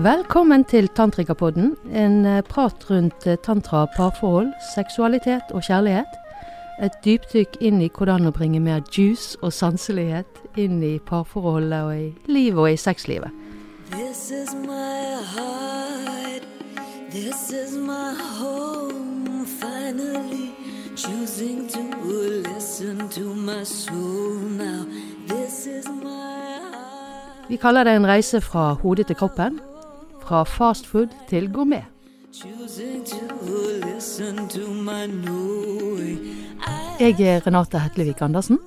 Velkommen til Tantrikapodden, en eh, prat rundt eh, tantra, parforhold, seksualitet og kjærlighet. Et dypdykk inn i hvordan å bringe mer juice og sanselighet inn i parforholdet og i livet og i sexlivet. This is my heart, this is my home, finally choosing to listen to my soul now. This is my heart. Vi kaller det en reise fra hodet til kroppen fra fastfood til gourmet. Jeg er Renate Hetlevik Andersen.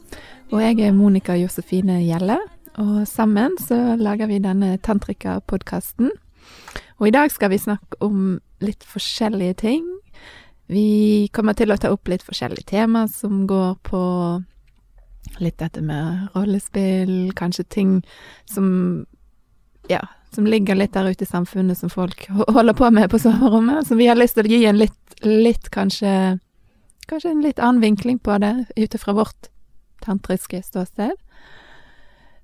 Og jeg er Monica Josefine Gjelle. Og sammen så lager vi denne Tantrika-podkasten. Og i dag skal vi snakke om litt forskjellige ting. Vi kommer til å ta opp litt forskjellige tema som går på litt dette med rollespill, kanskje ting som ja, som ligger litt der ute i samfunnet som folk holder på med på soverommet. Så vi har lyst til å gi en litt, litt kanskje Kanskje en litt annen vinkling på det, ut fra vårt tantriske ståsted.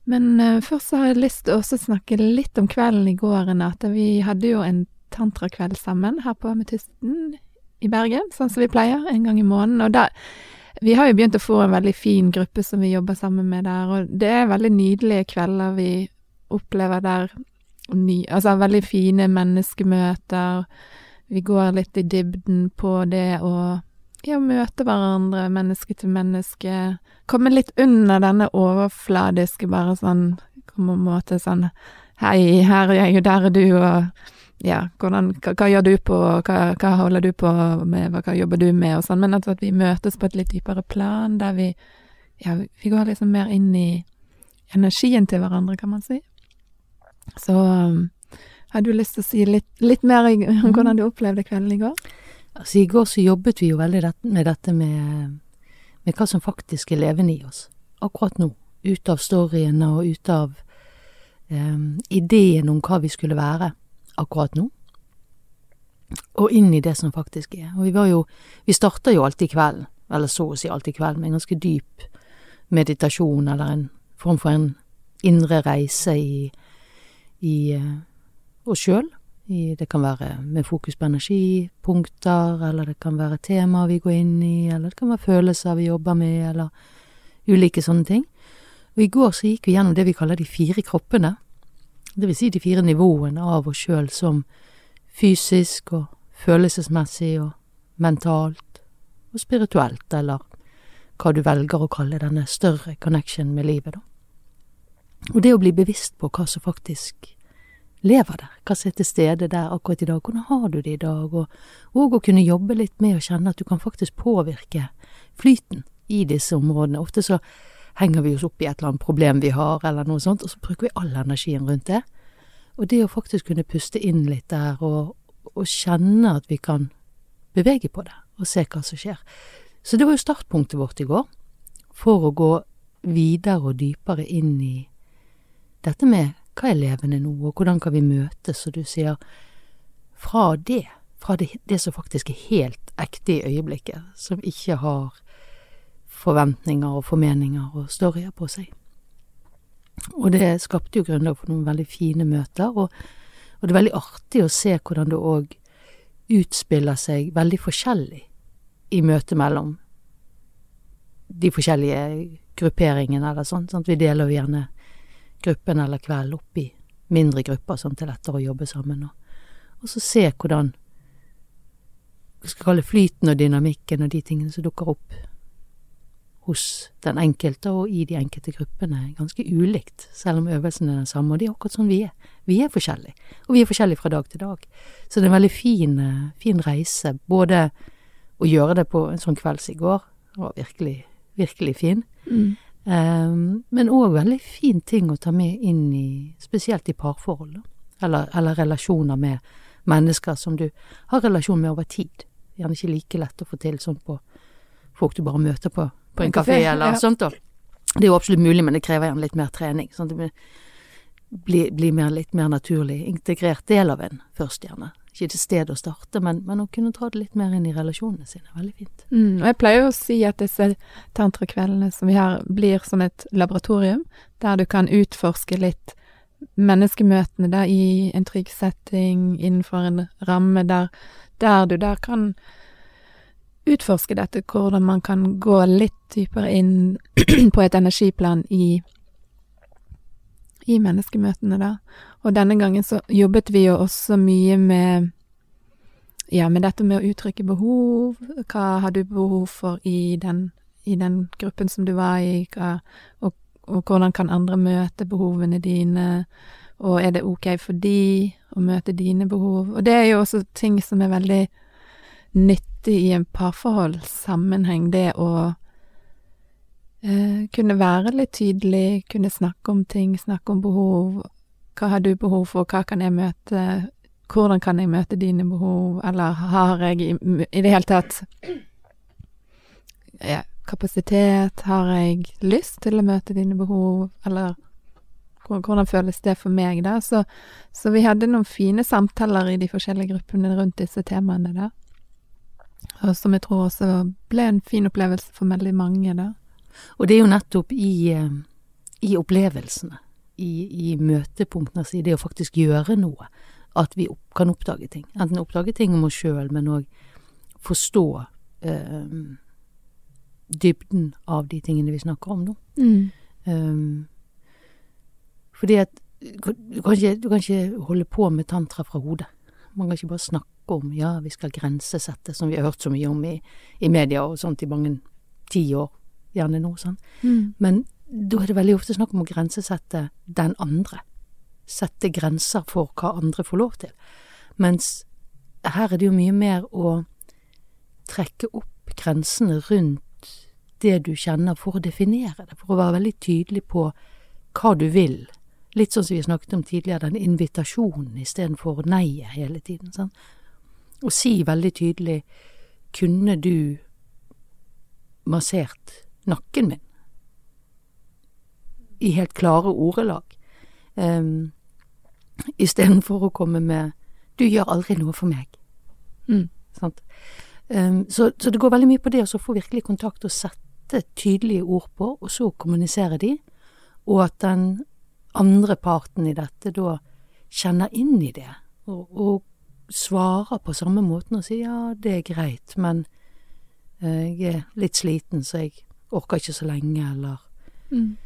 Men uh, først så har jeg lyst til å snakke litt om kvelden i går, Renate. Vi hadde jo en tantrakveld sammen her på Ametysten i Bergen, sånn som vi pleier, en gang i måneden. Og da Vi har jo begynt å få en veldig fin gruppe som vi jobber sammen med der, og det er veldig nydelige kvelder vi opplever der ny, altså veldig fine menneskemøter. Vi går litt i dybden på det å ja, møte hverandre, menneske til menneske. Komme litt under denne overfladiske, bare sånn på en måte sånn Hei, her er jeg, og der er du, og ja, hvordan, hva, hva gjør du på, hva, hva, holder du på med, hva, jobber du med, og sånn. Men at, at vi møtes på et litt dypere plan, der vi ja, vi går liksom mer inn i energien til hverandre, kan man si. Så um, har du lyst til å si litt, litt mer om mm. hvordan du opplevde kvelden i går? Altså, I går så jobbet vi jo veldig med dette med, med hva som faktisk er levende i oss akkurat nå. Ut av storyene og ut av um, ideen om hva vi skulle være akkurat nå. Og inn i det som faktisk er. Og vi var jo Vi starta jo alltid kvelden, eller så å si alltid kvelden, med en ganske dyp meditasjon eller en form for en indre reise i i uh, oss sjøl. Det kan være med fokus på energipunkter, eller det kan være temaer vi går inn i, eller det kan være følelser vi jobber med, eller ulike sånne ting. Og i går så gikk vi gjennom det vi kaller de fire kroppene. Det vil si de fire nivåene av oss sjøl som fysisk og følelsesmessig og mentalt og spirituelt, eller hva du velger å kalle denne større connection med livet, da. Og det å bli bevisst på hva som faktisk lever der, hva som er til stede der akkurat i dag, hvordan har du det i dag, og, og å kunne jobbe litt med å kjenne at du kan faktisk påvirke flyten i disse områdene. Ofte så henger vi oss opp i et eller annet problem vi har, eller noe sånt, og så bruker vi all energien rundt det. Og det å faktisk kunne puste inn litt der, og, og kjenne at vi kan bevege på det, og se hva som skjer. Så det var jo startpunktet vårt i går, for å gå videre og dypere inn i dette med hva er levende nå, og hvordan kan vi møtes, og du sier fra det, fra det, det som faktisk er helt ekte i øyeblikket, som ikke har forventninger og formeninger og storyer på seg. Og det skapte jo grunnlag for noen veldig fine møter, og, og det er veldig artig å se hvordan det òg utspiller seg veldig forskjellig i møtet mellom de forskjellige grupperingene eller sånn. Sant? Vi deler jo gjerne gruppen eller kvelden opp i mindre grupper, sånn til lettere å jobbe sammen. Og, og så se hvordan hva skal kalle flyten og dynamikken og de tingene som dukker opp hos den enkelte og i de enkelte gruppene, ganske ulikt, selv om øvelsen er den samme. Og det er akkurat sånn vi er. Vi er forskjellige, og vi er forskjellige fra dag til dag. Så det er en veldig fin, fin reise, både å gjøre det på en sånn kveld som i går, var virkelig, virkelig fin. Mm. Um, men òg veldig fin ting å ta med inn i spesielt i parforhold, eller, eller, relasjoner med mennesker som du har relasjon med over tid. Gjerne ikke like lett å få til sånn på folk du bare møter på, på en kafé eller ja. sånt. da. Det er jo absolutt mulig, men det krever gjerne litt mer trening. sånn at det blir, blir mer, litt mer naturlig integrert del av en først, gjerne ikke et sted å starte, men, men, å kunne dra det litt mer inn i relasjonene sine. Veldig fint. Mm, og jeg pleier å si at disse tantrakveldene som vi har, blir som et laboratorium, der du kan utforske litt menneskemøtene da i en trygg setting, innenfor en ramme der, der du der kan utforske dette, hvordan man kan gå litt dypere inn på et energiplan i, i menneskemøtene, da. Og denne gangen så jobbet vi jo også mye med ja, med dette med å uttrykke behov. Hva har du behov for i den, i den gruppen som du var i, hva, og, og, hvordan kan andre møte behovene dine, og er det ok for de å møte dine behov? Og det er jo også ting som er veldig nyttig i en parforholdssammenheng, det å eh, kunne være litt tydelig, kunne snakke om ting, snakke om behov. Hva har du behov for, hva kan jeg møte hvordan kan jeg møte dine behov, eller har jeg i, i det hele tatt ja, kapasitet, har jeg lyst til å møte dine behov, eller hvordan føles det for meg, da? Så, så vi hadde noen fine samtaler i de forskjellige gruppene rundt disse temaene, da. Og som jeg tror også ble en fin opplevelse for veldig mange, da. Og det er jo nettopp i, eh, i opplevelsene, i, i møtepunktene, sine, det å faktisk gjøre noe, at vi opp, kan oppdage ting. Enten oppdage ting om oss sjøl, men òg forstå eh, dybden av de tingene vi snakker om nå. Mm. Um, fordi at du kan, ikke, du kan, ikke, holde på med tantra fra hodet. Man kan ikke bare snakke om ja, vi skal grensesette, som vi har hørt så mye om i, i media og sånt i mange tiår, gjerne nå. sånn. Mm. Men da er det veldig ofte snakk om å grensesette den andre sette grenser for hva andre får lov til. Mens her er det jo mye mer å trekke opp grensene rundt det du kjenner, for å definere det, for å være veldig tydelig på hva du vil. Litt sånn som vi snakket om tidligere, den invitasjonen istedenfor neiet hele tiden. Sånn. Og si veldig tydelig kunne du massert nakken min? I helt klare ordelag. Um, istedenfor å komme med 'du gjør aldri noe for meg'. Mm. Um, så, så, det går veldig mye på det å få virkelig kontakt og sette tydelige ord på, og så kommunisere de, og at den andre parten i dette da kjenner inn i det, og, og svarer på samme måten og sier 'ja, det er greit, men uh, jeg er litt sliten, så jeg orker ikke så lenge', eller mm.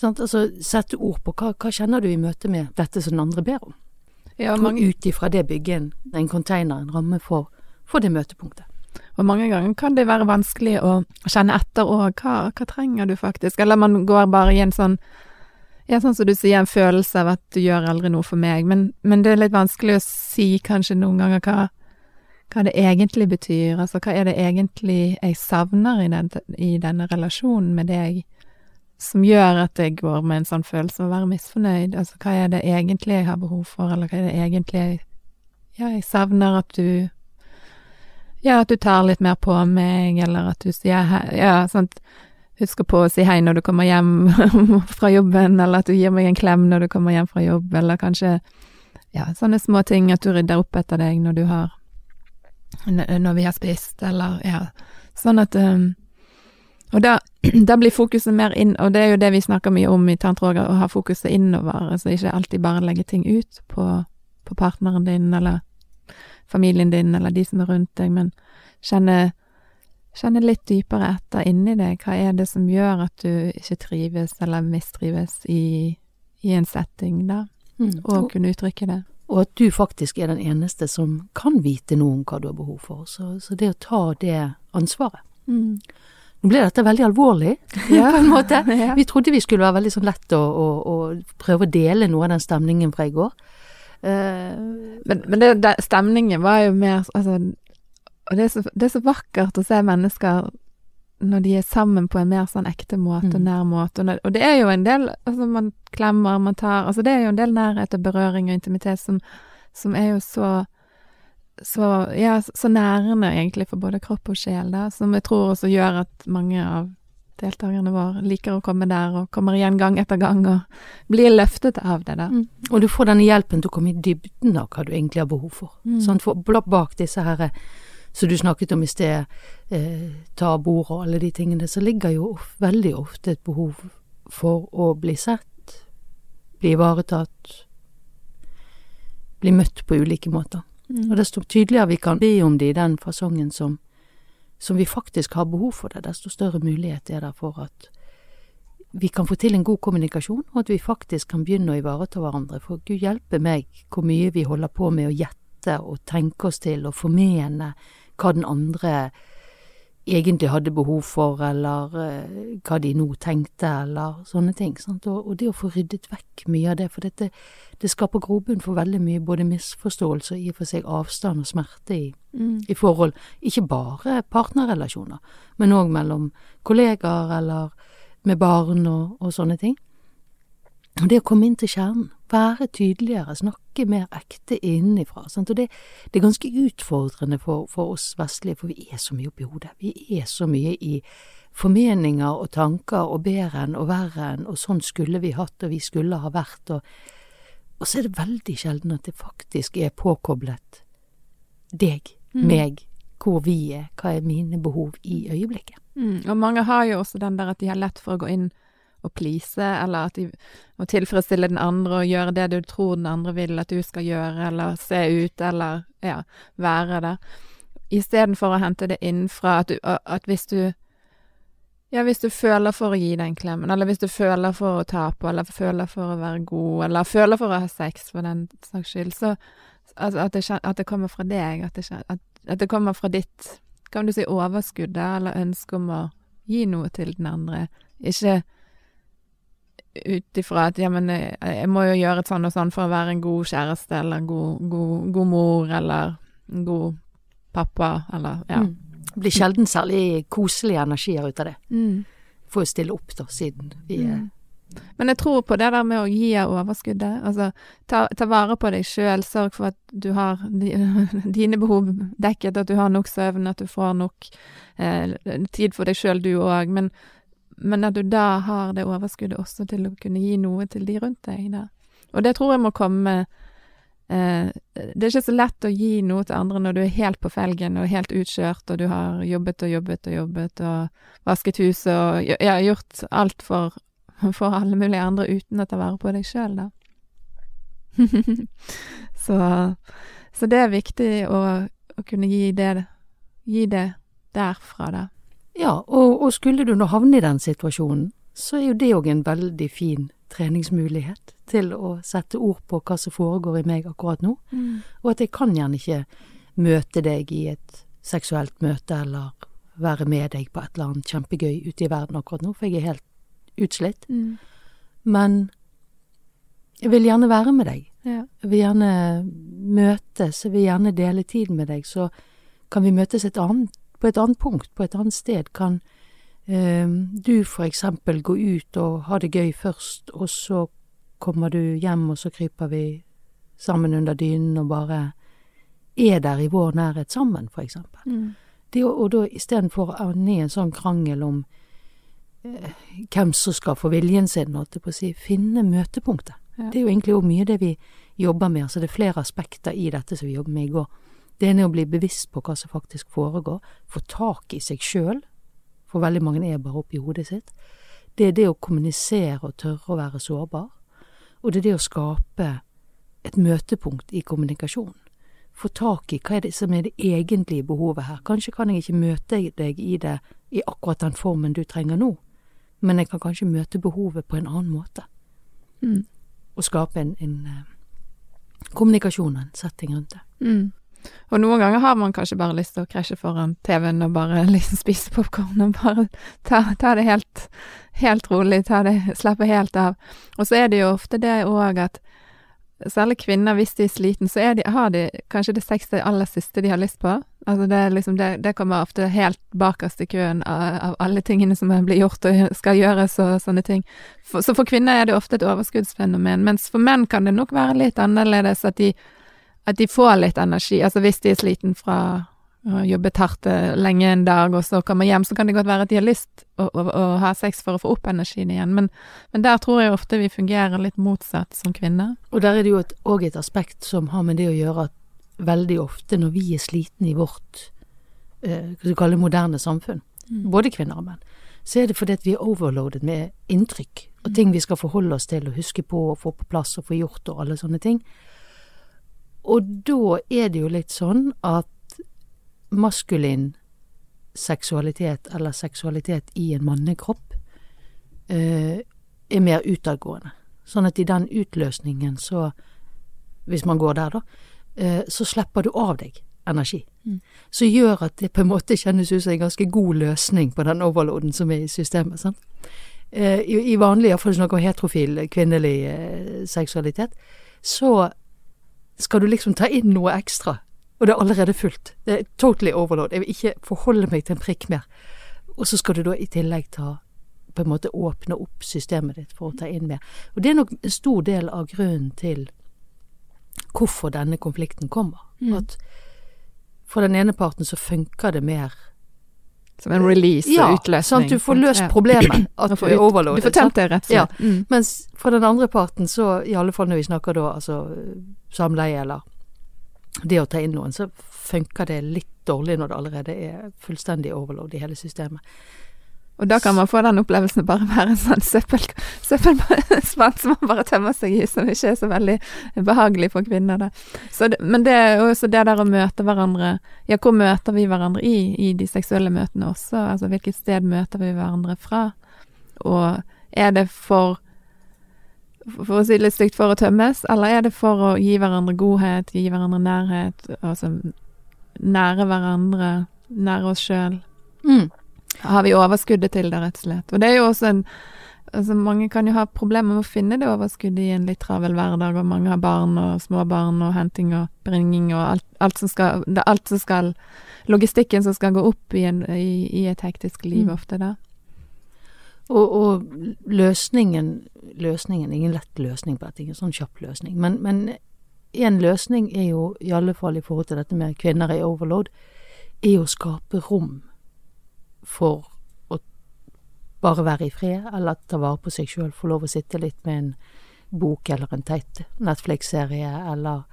Sant? Altså sette ord på hva, hva kjenner du i møte med dette som den andre ber om. Ja, mange... Og ut ifra det bygge en, en container, en ramme for, for, det møtepunktet. Og mange ganger kan det være vanskelig å kjenne etter òg. Hva, hva, trenger du faktisk? Eller man går bare i en sånn ja, sånn som du sier, en følelse av at du gjør aldri noe for meg. Men, men det er litt vanskelig å si kanskje noen ganger hva, hva det egentlig betyr. Altså hva er det egentlig jeg savner i, den, i denne relasjonen med deg? Som gjør at jeg går med en sånn følelse av å være misfornøyd. Altså, hva er det egentlig jeg har behov for, eller hva er det egentlig jeg Ja, jeg savner at du Ja, at du tar litt mer på meg, eller at du sier hei Ja, sant. Husker på å si hei når du kommer hjem fra jobben, eller at du gir meg en klem når du kommer hjem fra jobb, eller kanskje Ja, sånne små ting, at du rydder opp etter deg når du har Når vi har spist, eller Ja. Sånn at um, og da, da, blir fokuset mer inn, og det er jo det vi snakker mye om i Tantroga, å ha fokuset innover, altså ikke alltid bare legge ting ut på, på, partneren din, eller familien din, eller de som er rundt deg, men kjenne, kjenne litt dypere etter inni deg, hva er det som gjør at du ikke trives eller mistrives i, i en setting, da, mm. og kunne uttrykke det. Og at du faktisk er den eneste som kan vite noe om hva du har behov for, så, så det å ta det ansvaret. Mm. Nå ble dette veldig alvorlig, ja. på en måte. Ja. Vi trodde vi skulle være veldig sånn lett å, å, å prøve å dele noe av den stemningen fra i går. Uh, men, men det, det, stemningen var jo mer Altså, og det er, så, det er, så, vakkert å se mennesker når de er sammen på en mer sånn ekte måte mm. og nær måte. Og, og, det er jo en del Altså, man klemmer, man tar Altså, det er jo en del nærhet og berøring og intimitet som, som er jo så så, ja, så nærende egentlig for både kropp og sjel, da, som jeg tror også gjør at mange av deltakerne våre liker å komme der og kommer igjen gang etter gang og blir løftet av det, da. Mm. Og du får denne hjelpen til å komme i dybden av hva du egentlig har behov for. Mm. Sånn, for bak disse her som du snakket om i sted, eh, tabuer og alle de tingene, så ligger jo veldig ofte et behov for å bli sett, bli ivaretatt, bli møtt på ulike måter. Mm. Og desto tydeligere vi kan be om det i den fasongen som, som vi faktisk har behov for det, desto større mulighet er det for at vi kan få til en god kommunikasjon, og at vi faktisk kan begynne å ivareta hverandre. For Gud hjelpe meg hvor mye vi holder på med å gjette og tenke oss til og formene hva den andre egentlig hadde behov for, eller eh, hva de nå tenkte, eller sånne ting. Og, og det å få ryddet vekk mye av det, for dette det skaper grobunn for veldig mye både misforståelse og i og for seg avstand og smerte i, Mm. i forhold, ikke bare partnerrelasjoner, men òg mellom kollegaer eller med barn og, og sånne ting. Det å komme inn til kjernen, være tydeligere, snakke mer ekte innenfra. Sant? Og det, det er ganske utfordrende for, for oss vestlige, for vi er så mye oppi hodet. Vi er så mye i formeninger og tanker og bedre enn og verre enn, og sånn skulle vi hatt, og vi skulle ha vært, og, og så er det veldig sjelden at det faktisk er påkoblet deg, Mm. meg, hvor vi er, hva er mine behov i øyeblikket. Mm. Og mange har jo også den der at de har lett for å gå inn og please, eller at de må tilfredsstille den andre og gjøre det du tror den andre vil at du skal gjøre, eller se ut, eller ja, være der. Istedenfor å hente det innenfra, at, du, at hvis du ja, hvis du føler for å gi den klemmen, eller hvis du føler for å ta på, eller føler for å være god, eller føler for å ha sex, for den saks skyld, så altså at, det, at det kommer fra deg, at det, at, at det kommer fra ditt, kan du si, overskuddet, eller ønske om å gi noe til den andre. Ikke ut ifra at ja, men jeg, jeg må jo gjøre et sånn og sånn for å være en god kjæreste, eller god, god, god mor, eller en god pappa, eller ja. Mm. Det blir sjelden særlig koselige energier ut av det. Mm. Får jo stille opp, da, siden vi er Mm. Men jeg tror på det der med å gi av overskuddet. Altså, ta, ta vare på deg sjøl, sørg for at du har dine behov dekket, at du har nok søvn, at du får nok eh, tid for deg sjøl, du òg. Men, men at du da har det overskuddet også til å kunne gi noe til de rundt deg. Da. Og det tror jeg må komme eh, Det er ikke så lett å gi noe til andre når du er helt på felgen og helt utkjørt, og du har jobbet og jobbet og jobbet og vasket huset og ja, gjort alt for for alle mulige andre uten å ta vare på deg sjøl, da. så, så det er viktig å, å kunne gi det, gi det derfra, da. Ja, og, og skulle du nå havne i den situasjonen, så er jo det òg en veldig fin treningsmulighet til å sette ord på hva som foregår i meg akkurat nå, og at jeg kan gjerne ikke møte deg i et seksuelt møte eller være med deg på et eller annet kjempegøy ute i verden akkurat nå, for jeg er helt utslitt. Mm. Men jeg vil gjerne være med deg. Ja. Jeg vil gjerne møtes, jeg vil gjerne dele tid med deg, så kan vi møtes et annet, på et annet punkt, på et annet sted. Kan eh, du for eksempel gå ut og ha det gøy først, og så kommer du hjem, og så kryper vi sammen under dynen og bare er der i vår nærhet sammen, for eksempel. Mm. Det, og da istedenfor å i en sånn krangel om eh, hvem som skal få viljen sin, holdt jeg på å si, finne møtepunktet. Ja. Det er jo egentlig òg mye det vi jobber med, altså det er flere aspekter i dette som vi jobber med i går. Det ene er å bli bevisst på hva som faktisk foregår, få tak i seg sjøl, for veldig mange er bare oppi hodet sitt. Det er det å kommunisere og tørre å være sårbar, og det er det å skape et møtepunkt i kommunikasjonen. Få tak i hva er det som er det egentlige behovet her. Kanskje kan jeg ikke møte deg i det i akkurat den formen du trenger nå, men jeg kan kanskje møte behovet på en annen måte Mm. og skape en, en eh, kommunikasjon, en setting rundt det. Mm. Og noen ganger har man kanskje bare lyst til å krasje foran TV-en og bare liksom spise popkorn og bare ta, ta det helt, helt rolig, ta det, slappe helt av. Og så er det jo ofte det òg at særlig kvinner, hvis de er sliten, så de, har de kanskje det sexy aller siste de har lyst på. Altså det, liksom, det, det kommer ofte helt bakerst i køen av, av alle tingene som blir gjort og skal gjøres og sånne ting. For, så for kvinner er det ofte et overskuddsfenomen, mens for menn kan det nok være litt annerledes at de at de får litt energi. Altså hvis de er sliten fra å ha jobbet hardt lenge en dag, og så kommer hjem, så kan det godt være at de har lyst å, å, å ha sex for å få opp energien igjen. Men, men der tror jeg ofte vi fungerer litt motsatt som kvinner. Og der er det jo òg et, aspekt som har med det å gjøre at veldig ofte når vi er slitne i vårt eh, hva skal vi kalle det, moderne samfunn, både kvinner og menn, så er det fordi at vi er overloadet med inntrykk og ting vi skal forholde oss til og huske på og få på plass og få gjort og alle sånne ting. Og da er det jo litt sånn at maskulin seksualitet, eller seksualitet i en mannekropp, eh, er mer utadgående. Sånn at i den utløsningen så, hvis man går der da, eh, så slipper du av deg energi. Mm. Som gjør at det på en måte kjennes ut som en ganske god løsning på den overloaden som er i systemet. sant? Eh, I, i vanlig, iallfall snakker om heterofil kvinnelig seksualitet, så skal du liksom ta inn noe ekstra, og det er allerede fullt. Det er totally overload. Jeg vil ikke forholde meg til en prikk mer. Og så skal du da i tillegg ta på en måte åpne opp systemet ditt for å ta inn mer. Og det er nok en stor del av grunnen til hvorfor denne konflikten kommer. Mm. At for den ene parten så funker det mer som en release ja, og utløsning. Sånn at du får løst problemet. At du er overloadet. Du får tømt det rett og slett. Ja. Mm. Mens fra den andre parten, så i alle fall når vi snakker da altså samleie eller det å ta inn noen, så funker det litt dårlig når det allerede er fullstendig overload i hele systemet. Og da kan man få den opplevelsen å bare være en sånn søppel, søppelspann som man bare tømmer seg i, som ikke er så veldig behagelig for kvinner. Da. Det, men det er også det der å møte hverandre Ja, hvor møter vi hverandre i, i de seksuelle møtene også? Altså hvilket sted møter vi hverandre fra? Og er det for for å si det litt stygt, for å tømmes, eller er det for å gi hverandre godhet, gi hverandre nærhet, altså nære hverandre, nære oss sjøl? Mm har vi overskuddet til det, rett og slett. Og det er jo også en Altså, mange kan jo ha problemer med å finne det overskuddet i en litt travel hverdag, og mange har barn og småbarn og henting og bringing og alt, alt som skal Det er alt som skal Logistikken som skal gå opp i, en, i, i et hektisk liv mm. ofte, da. Og, og, løsningen Løsningen, ingen lett løsning på dette, ingen sånn kjapp løsning. Men, men en løsning er jo, i alle fall i forhold til dette med kvinner i overload, er å skape rom for å bare være i fred, eller ta vare på seg sjøl, få lov å sitte litt med en bok eller en teit Netflix-serie, eller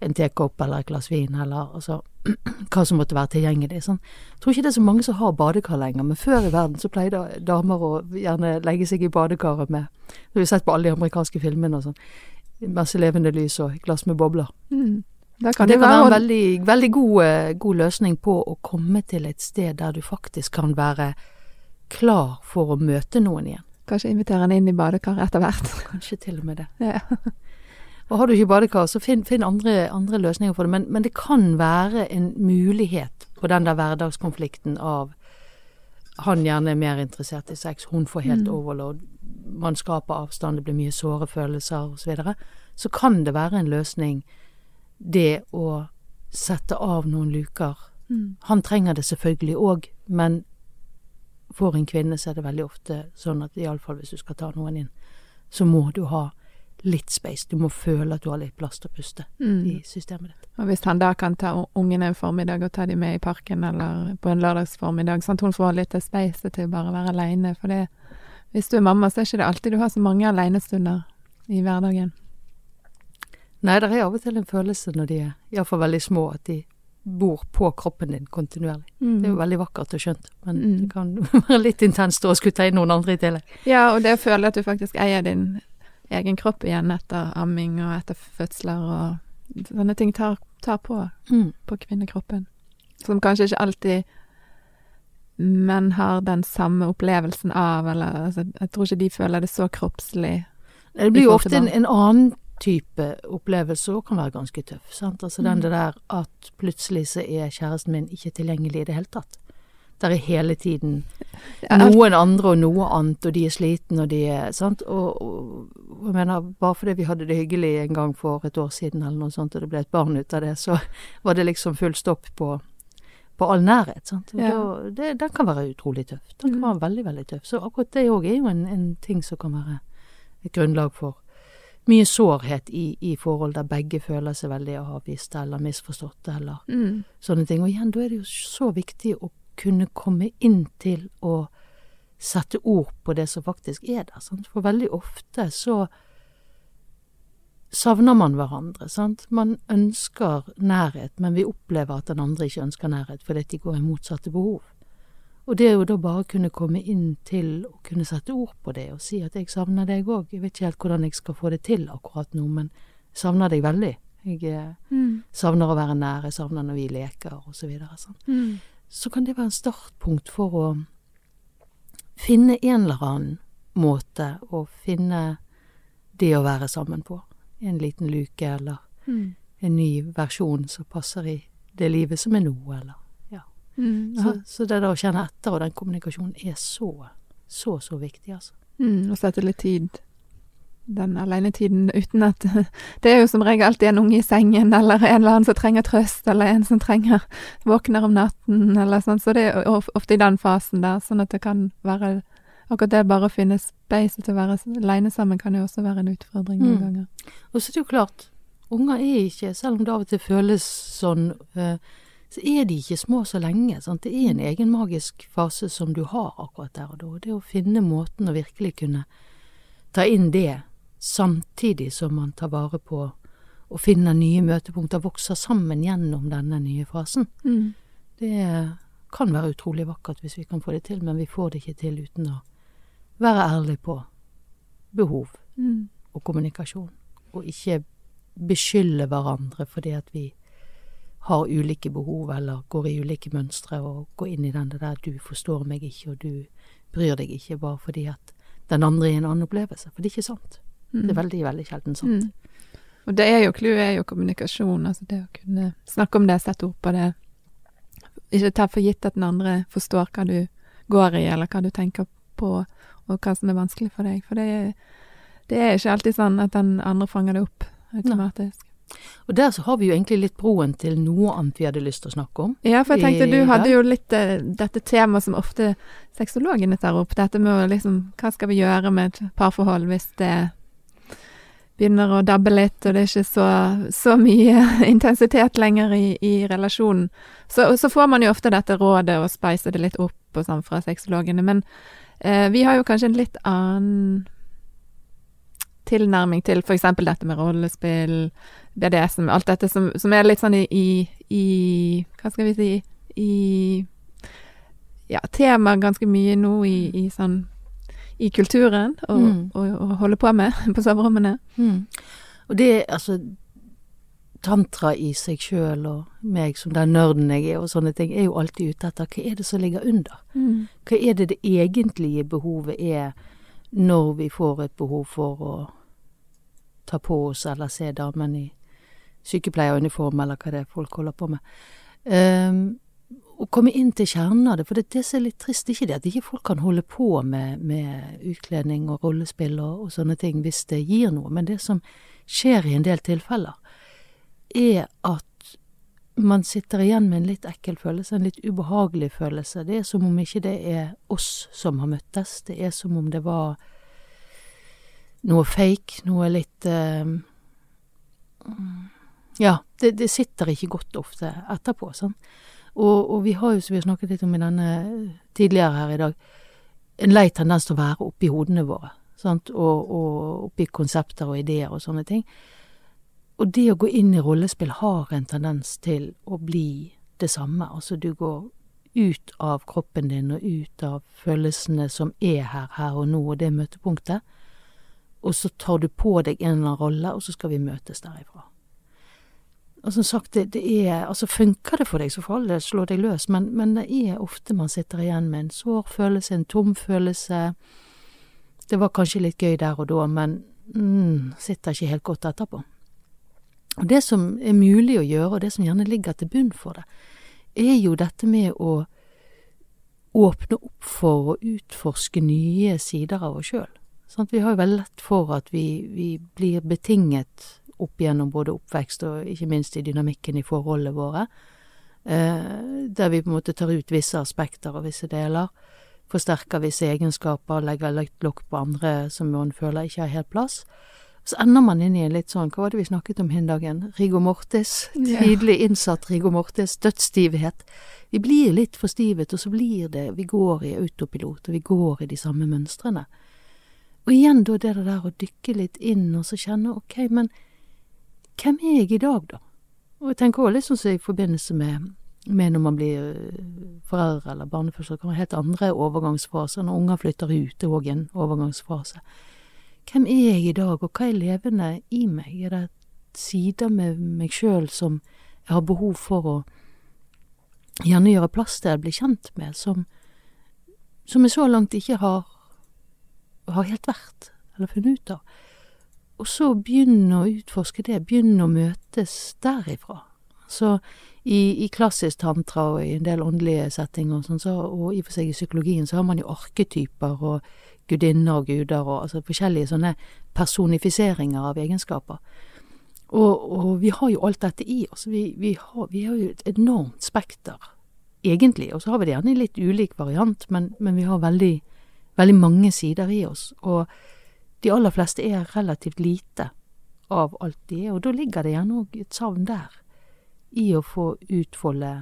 en tekopp eller et glass vin, eller altså hva som måtte være tilgjengelig. Sånn. Jeg tror ikke det er så mange som har badekar lenger, men før i verden så pleide damer å gjerne legge seg i badekaret med Det har sett på alle de amerikanske filmene og sånn. Masse levende lys og glass med bobler. Mm. Det kan, det kan være en veldig, veldig god, eh, god, løsning på å komme til et sted der du faktisk kan være klar for å møte noen igjen. Kanskje invitere han inn i badekar etter hvert. Kanskje til og med det. Ja. og har du ikke badekar, så finn, finn andre, andre, løsninger for det. Men, men, det kan være en mulighet på den der hverdagskonflikten av han gjerne er mer interessert i sex, hun får helt mm. overload, man skaper avstand, det blir mye såre følelser osv. Så, videre. så kan det være en løsning det å sette av noen luker. Mm. Han trenger det selvfølgelig òg, men for en kvinne så er det veldig ofte sånn at iallfall hvis du skal ta noen inn, så må du ha litt space. Du må føle at du har litt plass til å puste mm. i systemet ditt. Og hvis han da kan ta ungene en formiddag og ta dem med i parken eller på en lørdagsformiddag, sånn at hun får litt space til å bare være aleine. For det, hvis du er mamma, så er det ikke alltid du har så mange alenestunder i hverdagen. Nei, det er av og til en følelse når de er iallfall veldig små, at de bor på kroppen din kontinuerlig. Mm. Det er jo veldig vakkert og skjønt, men mm. det kan være litt intenst å skulle ta inn noen andre i tillegg. Ja, og det å føle at du faktisk eier din egen kropp igjen etter amming og etter fødsler og sånne ting tar, tar på, mm. på kvinnekroppen. Som kanskje ikke alltid menn har den samme opplevelsen av, eller altså, jeg tror ikke de føler det så kroppslig. Det blir jo ofte en, en annen type opplevelse òg kan være ganske tøff. Sant? Altså den mm. det der at plutselig så er kjæresten min ikke tilgjengelig i det hele tatt. Der er hele tiden noen andre og noe annet, og de er slitne og de er Sant. Og, og, jeg mener, bare fordi vi hadde det hyggelig en gang for et år siden eller noe sånt, og det ble et barn ut av det, så var det liksom full stopp på, på all nærhet. Sant? Ja. Da, det, den kan være utrolig tøff. Den kan mm. være veldig, veldig tøff. Så akkurat det òg er jo en, en ting som kan være et grunnlag for mye sårhet i, i, forhold der begge føler seg veldig avvist eller misforstått eller mm. sånne ting. Og igjen, da er det jo så viktig å kunne komme inn til å sette ord på det som faktisk er der. Sant? For veldig ofte så savner man hverandre. Sant? Man ønsker nærhet, men vi opplever at den andre ikke ønsker nærhet fordi de går i motsatte behov. Og det å da bare kunne komme inn til å kunne sette ord på det og si at jeg savner deg òg. Jeg vet ikke helt hvordan jeg skal få det til akkurat nå, men jeg savner deg veldig. Jeg eh, Mm. savner å være nær, jeg savner når vi leker og så videre. Sånn. Mm. Så kan det være en startpunkt for å finne en eller annen måte å finne det å være sammen på. En liten luke eller Mm. en ny versjon som passer i det livet som er nå, eller. Mm. Så, så det da å kjenne etter og den kommunikasjonen er så, så, så viktig, altså. Mm. Og sette litt tid. Den alenetiden uten at Det er jo som regel alltid en unge i sengen, eller en eller annen som trenger trøst, eller en som trenger våkner om natten, eller sånn. Så det er ofte i den fasen der, sånn at det kan være Akkurat det bare å finne space til å være aleine sammen kan jo også være en utfordring noen Mm. ganger. Og så er det jo klart, unger er ikke, selv om det av og til føles sånn, eh, så er de ikke små så lenge. Sant? Det er en egen magisk fase som du har akkurat der og da. Det å finne måten å virkelig kunne ta inn det, samtidig som man tar vare på å finne nye møtepunkter, vokser sammen gjennom denne nye fasen. Mm. Det kan være utrolig vakkert hvis vi kan få det til, men vi får det ikke til uten å være ærlig på behov Mm. og kommunikasjon, og ikke beskylde hverandre fordi at vi har ulike behov eller går i ulike mønstre og går inn i den der 'du forstår meg ikke', og 'du bryr deg ikke', bare fordi at den andre er en annen opplevelse. For det er ikke sant. Det er veldig, veldig sjelden sant. Mm. Og det er jo clouet er jo kommunikasjon, altså det å kunne snakke om det, sette ord på det. Ikke ta for gitt at den andre forstår hva du går i, eller hva du tenker på, og hva som er vanskelig for deg. For det er, det er ikke alltid sånn at den andre fanger det opp automatisk. Og der så har vi jo egentlig litt broen til noe annet vi hadde lyst til å snakke om. Ja, for jeg tenkte du hadde jo litt eh, dette temaet som ofte sexologene tar opp, dette med å liksom Hva skal vi gjøre med et parforhold hvis det begynner å dabbe litt, og det er ikke så, så mye intensitet lenger i, i relasjonen. Så, så får man jo ofte dette rådet å speise det litt opp og sånn fra sexologene, men eh, vi har jo kanskje en litt annen tilnærming til eksempel dette med rollespill, BDSM, alt dette som, som er litt sånn i, i, i Hva skal vi si I ja, tema ganske mye nå i, i sånn i kulturen å Mm. og, og, holde på med på soverommene. Og det, altså Tantra i seg sjøl og meg som den nerden jeg er og sånne ting, er jo alltid ute etter hva er det som ligger under? Hva er det det egentlige behovet er når vi får et behov for å ta på oss eller se damen i sykepleieruniform, eller hva det er folk holder på med. Um, å komme inn til kjernen av det, for det, det som er litt trist, ikke det at ikke folk kan holde på med, med utkledning og rollespill og, og sånne ting hvis det gir noe, men det som skjer i en del tilfeller, er at man sitter igjen med en litt ekkel følelse, en litt ubehagelig følelse. Det er som om ikke det er oss som har møttes, det er som om det var noe fake, noe litt uh, Ja, det, det sitter ikke godt ofte etterpå. Sånn. Og, og vi har jo, som vi har snakket litt om i denne tidligere her i dag, en lei tendens til å være oppi hodene våre. Sant? Og, og oppi konsepter og ideer og sånne ting. Og det å gå inn i rollespill har en tendens til å bli det samme. Altså du går ut av kroppen din og ut av følelsene som er her, her og nå, og det møtepunktet. Og så tar du på deg en eller annen rolle, og så skal vi møtes derifra. Og som sagt, det, det er Altså, funker det for deg, så for all del, slå deg løs, men, men det er ofte man sitter igjen med en sår følelse, en tom følelse. Det var kanskje litt gøy der og da, men mm, sitter ikke helt godt etterpå. Og det som er mulig å gjøre, og det som gjerne ligger til bunn for det, er jo dette med å åpne opp for å utforske nye sider av oss sjøl. Sånn, vi har jo veldig lett for at vi, vi blir betinget opp gjennom både oppvekst og ikke minst i dynamikken i forholdene våre, eh, der vi på en måte tar ut visse aspekter og visse deler, forsterker visse egenskaper, legger lagt lokk på andre som man føler ikke har helt plass. Så ender man inn i en litt sånn, hva var det vi snakket om hin dagen, rigor mortis, tidlig innsatt rigor mortis, dødsstivhet. Vi blir litt for stivet, og så blir det, vi går i autopilot, og vi går i de samme mønstrene. Og igjen da det der å dykke litt inn og så kjenne ok, men hvem er jeg i dag, da? Og jeg tenker også litt sånn som i forbindelse med med når man blir foreldre eller barnefødsel. Kan man helt andre overgangsfaser. Når unger flytter ut, det er òg en overgangsfase. Hvem er jeg i dag, og hva er levende i meg? Er det sider med meg sjøl som jeg har behov for å gjerne gjøre plass til, bli kjent med, som, som jeg så langt ikke har, har helt vært, eller funnet ut av. Og så begynne å utforske det, begynne å møtes derifra. Så i, i klassisk tantra og i en del åndelige settinger og sånn, så, og i og for seg i psykologien, så har man jo arketyper og gudinner og guder og altså forskjellige sånne personifiseringer av egenskaper. Og, og, vi har jo alt dette i oss. Vi, vi, har, vi, har, jo et enormt spekter, egentlig. Og så har vi det gjerne i litt ulik variant, men, men, vi har veldig, veldig mange sider i oss. Og de aller fleste er relativt lite av alt de er, og da ligger det gjerne òg et savn der i å få utfolde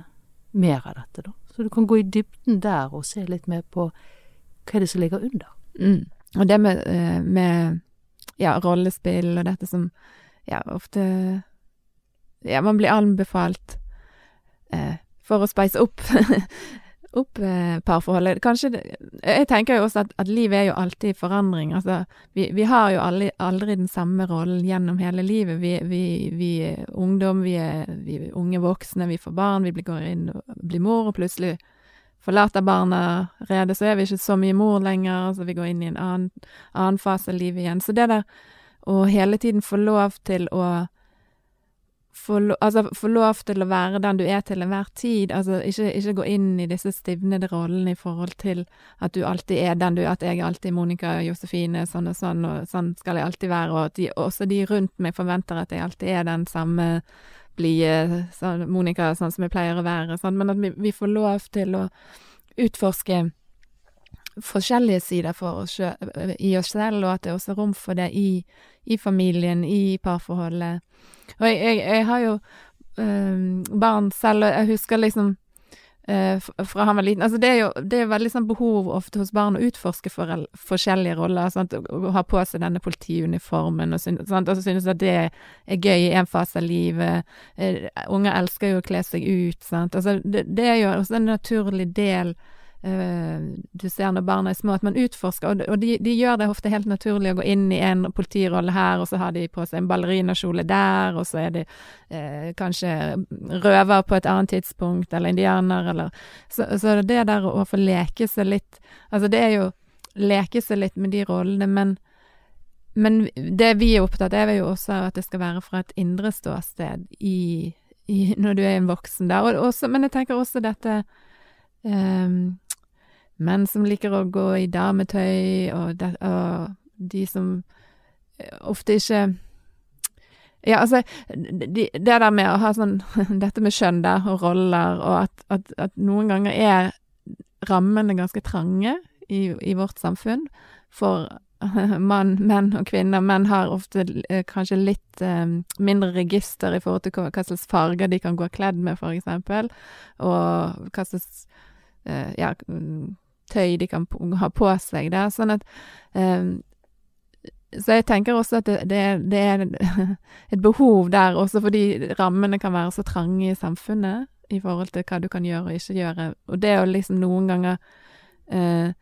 mer av dette, da. Så du kan gå i dybden der og se litt mer på hva er det som ligger under. Mm. Og det med, eh, med ja, rollespill og dette som ja, ofte Ja, man blir anbefalt eh, for å speise opp opp eh, parforholdet. Kanskje det, Jeg tenker jo også at, at livet er jo alltid i forandring. Altså, vi, vi har jo aldri, aldri, den samme rollen gjennom hele livet. Vi, vi, vi er ungdom, vi er, vi er, unge voksne, vi får barn, vi blir, går inn og blir mor, og plutselig forlater barna redet, så er vi ikke så mye mor lenger, så vi går inn i en annen, annen fase av livet igjen. Så det der å hele tiden få lov til å få, altså, få lov til å være den du er til enhver tid. Altså, ikke, ikke, gå inn i disse stivnede rollene i forhold til at du alltid er den du er, at jeg er alltid Monica Josefine, sånn og sånn, og sånn skal jeg alltid være, og at de, også de rundt meg forventer at jeg alltid er den samme blide sånn, Monica, sånn som jeg pleier å være, sånn, men at vi, vi får lov til å utforske forskjellige sider for oss i oss selv, og at det er også rom for det i, i familien, i parforholdet. Og jeg, jeg, jeg har jo øh, barn selv, og jeg husker liksom fra han var liten Altså, det er jo det er veldig sånn behov ofte hos barn å utforske for, forskjellige roller. Sant? Å ha på seg denne politiuniformen, og, synes, sant? og så synes at det er gøy i en fase av livet. Uh, unger elsker jo å kle seg ut, sant. Altså, det, det er jo også en naturlig del du ser når barna er små, at man utforsker, og, de, de, gjør det ofte helt naturlig å gå inn i en politirolle her, og så har de på seg en ballerinakjole der, og så er de eh, kanskje røver på et annet tidspunkt, eller indianer, eller Så, så det der å få leke seg litt Altså, det er jo leke seg litt med de rollene, men men det vi er opptatt av, er jo også at det skal være fra et indre ståsted i, i, når du er en voksen der. Og også, men jeg tenker også dette um, menn som liker å gå i dametøy, og, de, og de som eh, ofte ikke ja, altså, de, det der med å ha sånn Dette med kjønn der, og roller, og at, at, at, noen ganger er rammene ganske trange i, i vårt samfunn for mann, menn og kvinner. Menn har ofte eh, kanskje litt eh, mindre register i forhold til hva, hva, slags farger de kan gå kledd med, eksempel, og hva slags eh, ja, tøy de kan ha på seg der. Sånn at um, Så jeg tenker også at det, det, det, er et behov der, også fordi rammene kan være så trange i samfunnet i forhold til hva du kan gjøre og ikke gjøre. Og det å liksom noen ganger uh,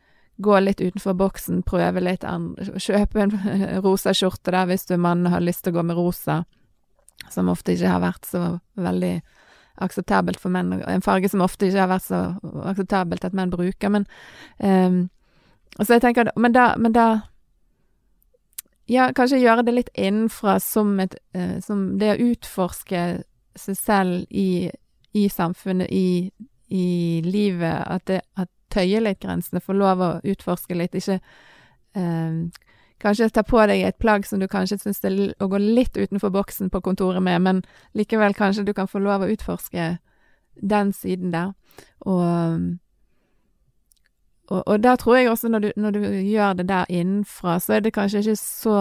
gå litt utenfor boksen, prøve litt andre Kjøpe en rosa skjorte der hvis du er mann og har lyst til å gå med rosa, som ofte ikke har vært så veldig akseptabelt for menn, en farge som ofte ikke har vært så akseptabelt at menn bruker, men um, Så jeg tenker Men da, men da Ja, kanskje gjøre det litt innenfra som et uh, Som det å utforske seg selv i, i samfunnet, i, i livet, at det at tøye litt grensene, få lov å utforske litt, ikke um, Kanskje ta på deg et plagg som du kanskje syns er å gå litt utenfor boksen på kontoret med, men likevel kanskje du kan få lov å utforske den siden der. Og, og, og der tror jeg også, når du, når du gjør det der innenfra, så er det kanskje ikke så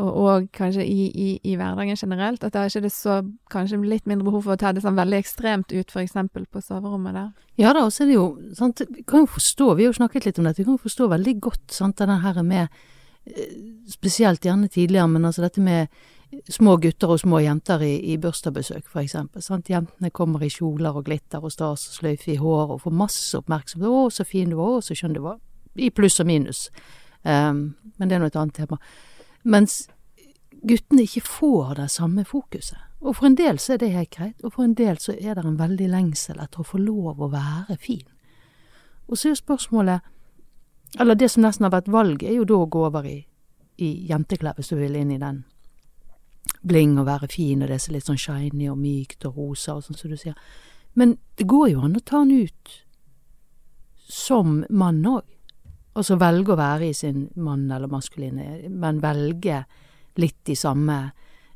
og, og kanskje i, i, i, hverdagen generelt, at da er det så kanskje litt mindre behov for å ta det sånn veldig ekstremt ut, eksempel på soverommet der. Ja da, og så er det jo sant, vi kan jo forstå, vi har jo snakket litt om dette, vi kan jo forstå veldig godt sant, denne her med eh, Spesielt gjerne tidligere, men altså dette med små gutter og små jenter i, i bursdagsbesøk, for eksempel. Jentene kommer i kjoler og glitter og stas og sløyfe i håret og får masse oppmerksomhet. 'Å, så fin du var. Å, så skjønn du var.' I pluss og minus. Um, men det er nå et annet tema. Mens guttene ikke får det samme fokuset. Og for en del så er det helt greit, og for en del så er det en veldig lengsel etter å få lov å være fin. Og så er spørsmålet, eller det som nesten har vært valget, er jo da å gå over i, i jenteklær, hvis du vil inn i den bling og være fin, og det er litt sånn shiny og mykt og rosa og sånn som du sier. Men det går jo an å ta den ut som mann òg. Altså velge å være i sin mann eller maskuline, men velge litt i samme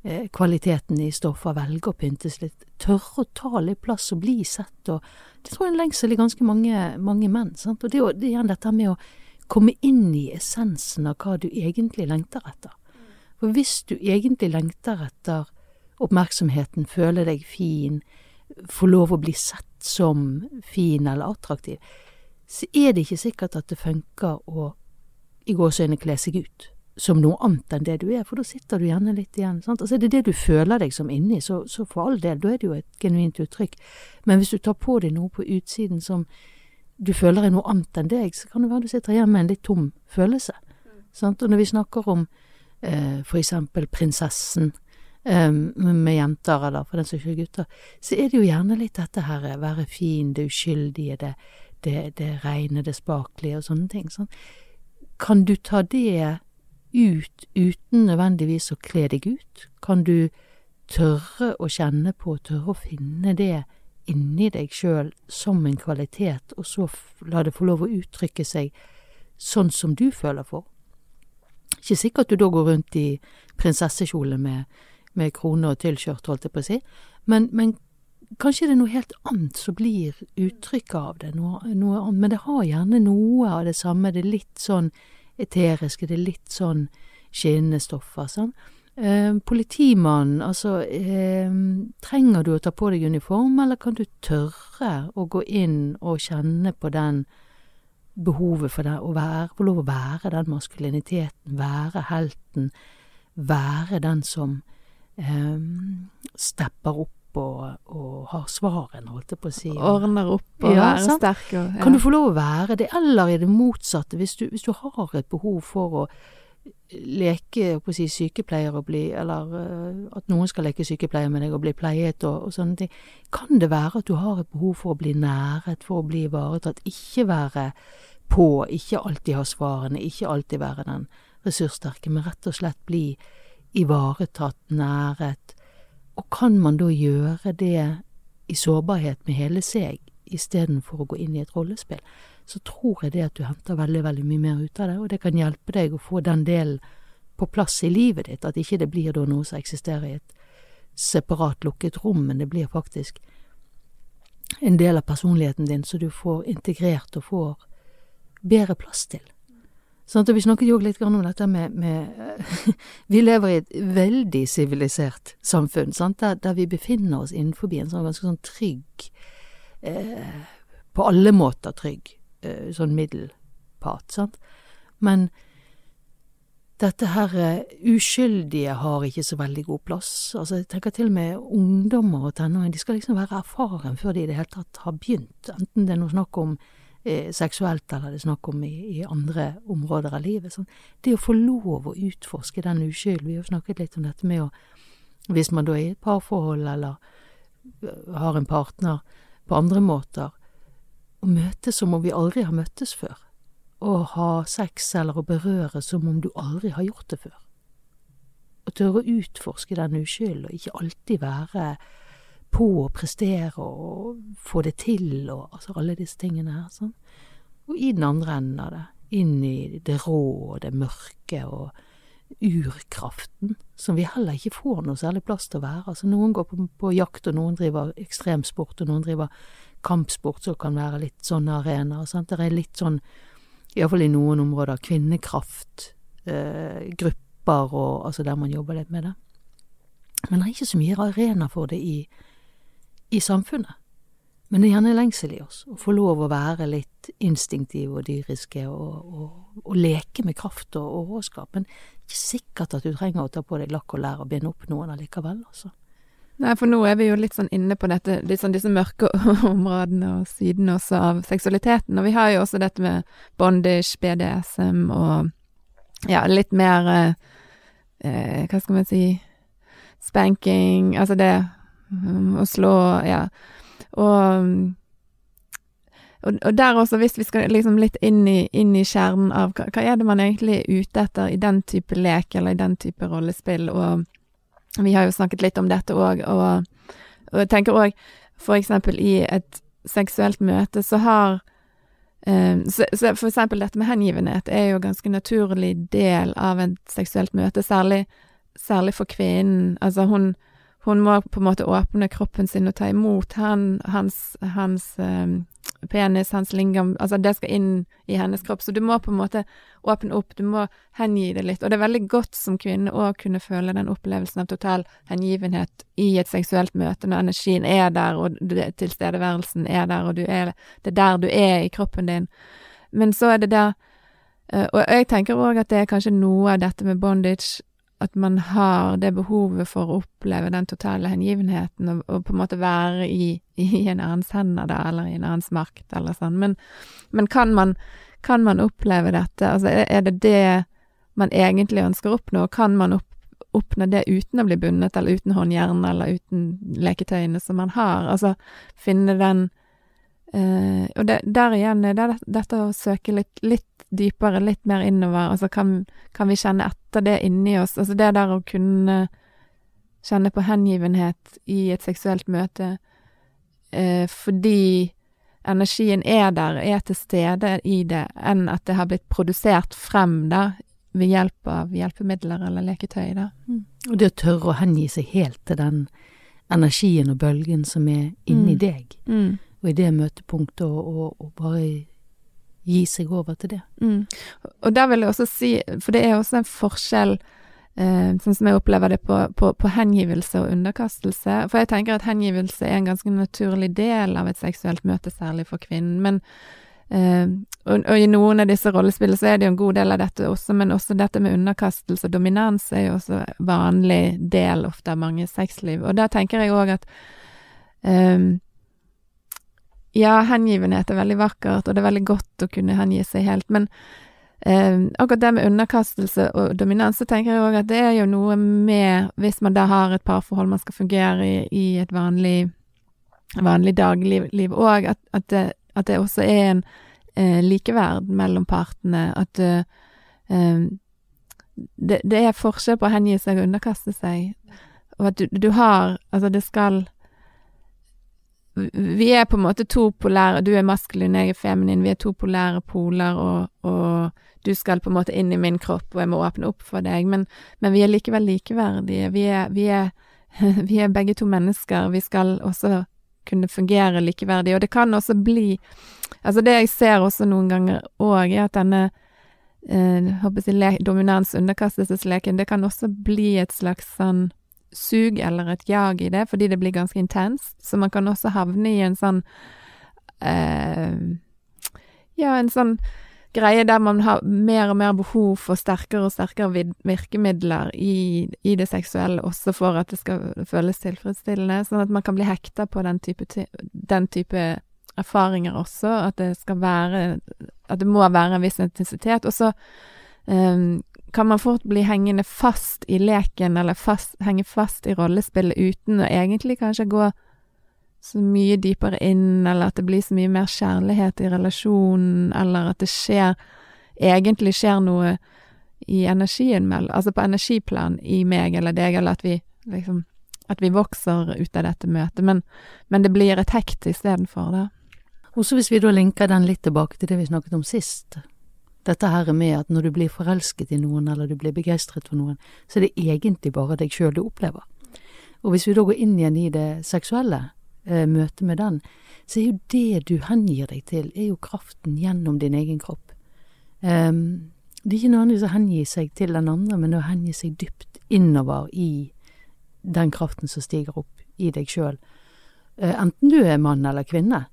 eh, kvaliteten i stoffer, velge å pyntes litt. Tørre å ta litt plass og bli sett. og Det tror jeg er en lengsel i ganske mange, mange menn. Sant? Og det er jo igjen dette med å komme inn i essensen av hva du egentlig lengter etter. For hvis du egentlig lengter etter oppmerksomheten, føler deg fin, får lov å bli sett som fin eller attraktiv, så er det ikke sikkert at det funker å i gåseøyne kle seg ut som noe annet enn det du er, for da sitter du gjerne litt igjen. sant? Altså Er det det du føler deg som inni, så, så for all del, da er det jo et genuint uttrykk. Men hvis du tar på deg noe på utsiden som du føler er noe annet enn deg, så kan det være du sitter igjen med en litt tom følelse. Sant? Og når vi snakker om eh, for eksempel prinsessen eh, med jenter, eller for den saks skyld gutter, så er det jo gjerne litt dette her eh, være fin, det uskyldige, det, det, det rene, det spakelige og sånne ting. Sånn. Kan du ta det ut uten nødvendigvis å kle deg ut? Kan du tørre å kjenne på, tørre å finne det inni deg sjøl som en kvalitet, og så la det få lov å uttrykke seg sånn som du føler for? Ikke sikkert du da går rundt i prinsessekjole med, med krone og tilskjørt, holdt jeg på å si, men, men, kanskje det er noe helt annet som blir uttrykket av det, noe, noe annet. Men det har gjerne noe av det samme, det er litt sånn eteriske, det er litt sånn skinnende stoffer, sånn. Eh, politimannen, altså eh, trenger du å ta på deg uniform, eller kan du tørre å gå inn og kjenne på den behovet for det, å være, få lov å være den maskuliniteten, være helten, være den som eh, stepper opp og, og, har svarene, holdt jeg på å si. Ordner opp og ja, være sterk. Og, ja. Kan du få lov å være det, eller er det motsatte, hvis du, hvis du har et behov for å leke å si, sykepleier og bli Eller uh, at noen skal leke sykepleier med deg og bli pleiet og, og, sånne ting. Kan det være at du har et behov for å bli næret, for å bli ivaretatt? Ikke være på, ikke alltid ha svarene, ikke alltid være den ressurssterke, men rett og slett bli ivaretatt, næret. Og kan man da gjøre det i sårbarhet med hele seg, istedenfor å gå inn i et rollespill? så tror jeg det at du henter veldig, veldig mye mer ut av det, og det kan hjelpe deg å få den delen på plass i livet ditt, at ikke det blir da noe som eksisterer i et separat lukket rom, men det blir faktisk en del av personligheten din som du får integrert og får bedre plass til. Sånn at Vi snakket jo litt om dette med, med Vi lever i et veldig sivilisert samfunn, der, der, vi befinner oss innenfor en sånn ganske sånn trygg eh, På alle måter trygg Eh, sånn middelpart, sant. Men dette her eh, uskyldige har ikke så veldig god plass. Altså, jeg tenker til og med ungdommer og tenåringer, de skal liksom være erfaren før de i det hele tatt har begynt, enten det er noe snakk om eh, seksuelt eller det er snakk om i, i, andre områder av livet. Sånn. Det å få lov å utforske den uskyld, vi har snakket litt om dette med å, hvis man da er i et parforhold eller eh, har en partner på andre måter, å møtes som om vi aldri har møttes før, å ha sex eller å berøre som om du aldri har gjort det før. Å tørre å utforske den uskylden, og ikke alltid være på å prestere og få det til og altså alle disse tingene her. sånn. Og i den andre enden av det, inn i det rå og det mørke og urkraften, som vi heller ikke får noe særlig plass til å være. Altså Noen går på, på jakt, og noen driver ekstremsport, og noen driver kampsport som kan være litt sånne arenaer. Sant? Det er litt sånn, iallfall i noen områder, kvinnekraftgrupper eh, og altså der man jobber litt med det. Men det er ikke så mye arena for det i, i samfunnet. Men det er gjerne lengsel i oss, å få lov å være litt instinktive og dyriske og, og, og leke med kraft og, og. Men ikke sikkert at du trenger å ta på deg lakk og lær og binde opp noen allikevel, altså. Nei, for nå er vi jo litt sånn inne på dette, litt sånn disse mørke områdene og sidene også av seksualiteten. Og vi har jo også dette med bondage, BDSM og ja, litt mer eh, eh, Hva skal man si Spanking, altså det um, slå, ja. Og, og, og der også, hvis vi skal liksom litt inn i, inn i kjernen av hva, hva er det man egentlig er ute etter i den type lek eller i den type rollespill, og vi har jo snakket litt om dette òg, og, og, jeg tenker òg for eksempel i et seksuelt møte så har um, så, så, for eksempel dette med hengivenhet er jo ganske naturlig del av et seksuelt møte, særlig, særlig for kvinnen. Altså hun hun må på en måte åpne kroppen sin og ta imot han, hans, hans um, penis, hans lingam Altså, det skal inn i hennes kropp. Så du må på en måte åpne opp, du må hengi det litt. Og det er veldig godt som kvinne å kunne føle den opplevelsen av total hengivenhet i et seksuelt møte, når energien er der, og tilstedeværelsen er der, og er, det er der du er i kroppen din. Men så er det der uh, Og jeg tenker òg at det er kanskje noe av dette med bondage at man har det behovet for å oppleve den totale hengivenheten, og, og på en måte være i, i, en annens hender, da, eller i en annens makt, eller sånn. Men, men kan, man, kan, man, oppleve dette? Altså, er, det det man egentlig ønsker å oppnå? Kan man opp, oppnå det uten å bli bundet, eller uten håndjern, eller uten leketøyene som man har? Altså, finne den Og det, der igjen er det dette å søke litt, litt dypere, litt mer innover, altså kan, kan, vi kjenne etter det inni oss? Altså det der å kunne kjenne på hengivenhet i et seksuelt møte eh, fordi energien er der, er til stede i det, enn at det har blitt produsert frem der ved hjelp av hjelpemidler eller leketøy, da. Mm. Og det å tørre å hengi seg helt til den energien og bølgen som er inni mm. deg, mm. Og i det møtepunktet, og, bare gi seg over til det. Mm. Og der vil jeg også si, for det er også en forskjell, eh, sånn som jeg opplever det, på, på, på, hengivelse og underkastelse. For jeg tenker at hengivelse er en ganske naturlig del av et seksuelt møte, særlig for kvinnen. Men eh, og, og, i noen av disse rollespillene så er det jo en god del av dette også, men også dette med underkastelse og dominans er jo også vanlig del ofte av mange sexliv. Og da tenker jeg òg at um, ja, hengivenhet er veldig vakkert, og det er veldig godt å kunne hengi seg helt, men eh, akkurat det med underkastelse og dominans, så tenker jeg òg at det er jo noe med Hvis man da har et parforhold man skal fungere i, i et vanlig, vanlig dagligliv òg, at, at, at, det også er en eh, likeverd mellom partene, at eh, det, det, er forskjell på å hengi seg og underkaste seg, og at du, du har Altså, det skal vi er på en måte to polære Du er maskulin, jeg er feminin. Vi er to polære poler, og, og, du skal på en måte inn i min kropp, og jeg må åpne opp for deg. Men, men vi er likevel likeverdige. Vi er, vi, er, vi er, begge to mennesker. Vi skal også kunne fungere likeverdig. Og det kan også bli Altså, det jeg ser også noen ganger òg, er at denne eh, dominans-underkastelsesleken, det kan også bli et slags sånn sug eller et jag i det, fordi det blir ganske intenst. Så man kan også havne i en sånn eh, Ja, en sånn greie der man har mer og mer behov for sterkere og sterkere virkemidler i, i, det seksuelle, også for at det skal føles tilfredsstillende. Sånn at man kan bli hekta på den type, den type erfaringer også. At det skal være At det må være en viss intensitet. Og så um, kan man fort bli hengende fast i leken, eller fast, henge fast i rollespillet uten å egentlig kanskje gå så mye dypere inn, eller at det blir så mye mer kjærlighet i relasjonen, eller at det skjer Egentlig skjer noe i energien mellom Altså på energiplan i meg eller deg, eller at vi liksom At vi vokser ut av dette møtet, men, men det blir et hekt istedenfor, da. Også hvis vi da linker den litt tilbake til det vi snakket om sist, dette her med at når du blir forelsket i noen, eller du blir begeistret for noen, så er det egentlig bare deg sjøl du opplever. Og hvis vi da går inn igjen i det seksuelle, eh, møtet med den, så er jo det du hengir deg til, er jo kraften gjennom din egen kropp. Um, det er ikke nødvendigvis å hengi seg til den andre, men å hengi seg dypt innover i den kraften som stiger opp i deg sjøl. uh, enten du er mann eller kvinne.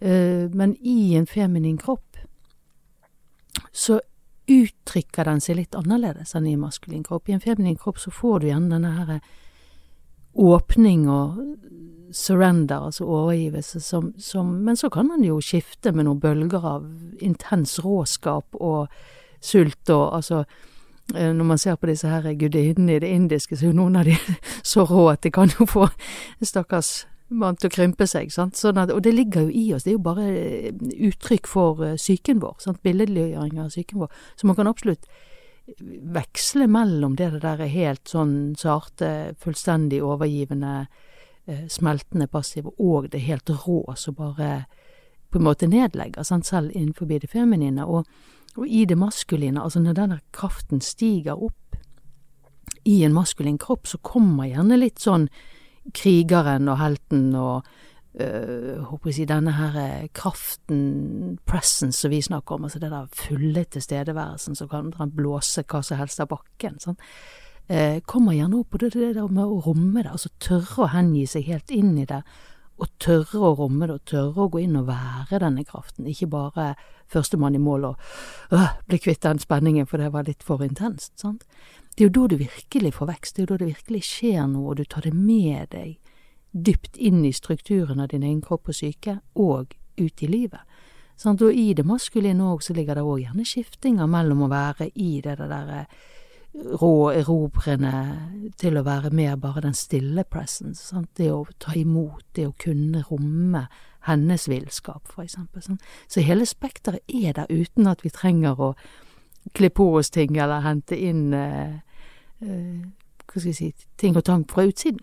Uh, men i en feminin kropp så uttrykker den seg litt annerledes enn i en maskulin kropp. I en feminin kropp så får du gjerne denne her åpning og surrender, altså overgivelse, som, som Men så kan den jo skifte med noen bølger av intens råskap og sult og altså når man ser på disse her gudinnene i det indiske, så er jo noen av de så rå at de kan jo få stakkars vant til å krympe seg. Sånn at, og det ligger jo i oss, det er jo bare eh, uttrykk for uh, psyken vår. Billedliggjøring av psyken vår. Så man kan absolutt veksle mellom det der er helt sånn sarte, fullstendig overgivende, uh, smeltende passive, og det helt rå som bare på en måte nedlegger, sant? selv innenfor det feminine. Og, og i det maskuline, altså når denne kraften stiger opp i en maskulin kropp, så kommer gjerne litt sånn krigeren og helten og øh, håper jeg si, denne her eh, kraften, presence, som vi snakker om, altså det der fulle tilstedeværelsen som kan blåse hva som helst av bakken, sånn, eh, kommer gjerne opp, på det det der med å romme det, altså tørre å hengi seg helt inn i det, og tørre å romme det, og tørre å gå inn og være denne kraften, ikke bare førstemann i mål og øh, bli kvitt den spenningen, for det var litt for intenst, sant. Det er jo da du virkelig får vekst, det er jo da det virkelig skjer noe, og du tar det med deg dypt inn i strukturen av din egen kropp og syke, og ut i livet. Sånn, Og i det maskuline òg så ligger det òg gjerne skiftinger mellom å være i det der derre rå, erobrende, til å være mer bare den stille presence. Sant? Det å ta imot, det å kunne romme hennes villskap, for eksempel. Sant? Så hele spekteret er der uten at vi trenger å kle på oss ting eller hente inn eh, eh, hva skal jeg si, ting og tang fra utsiden.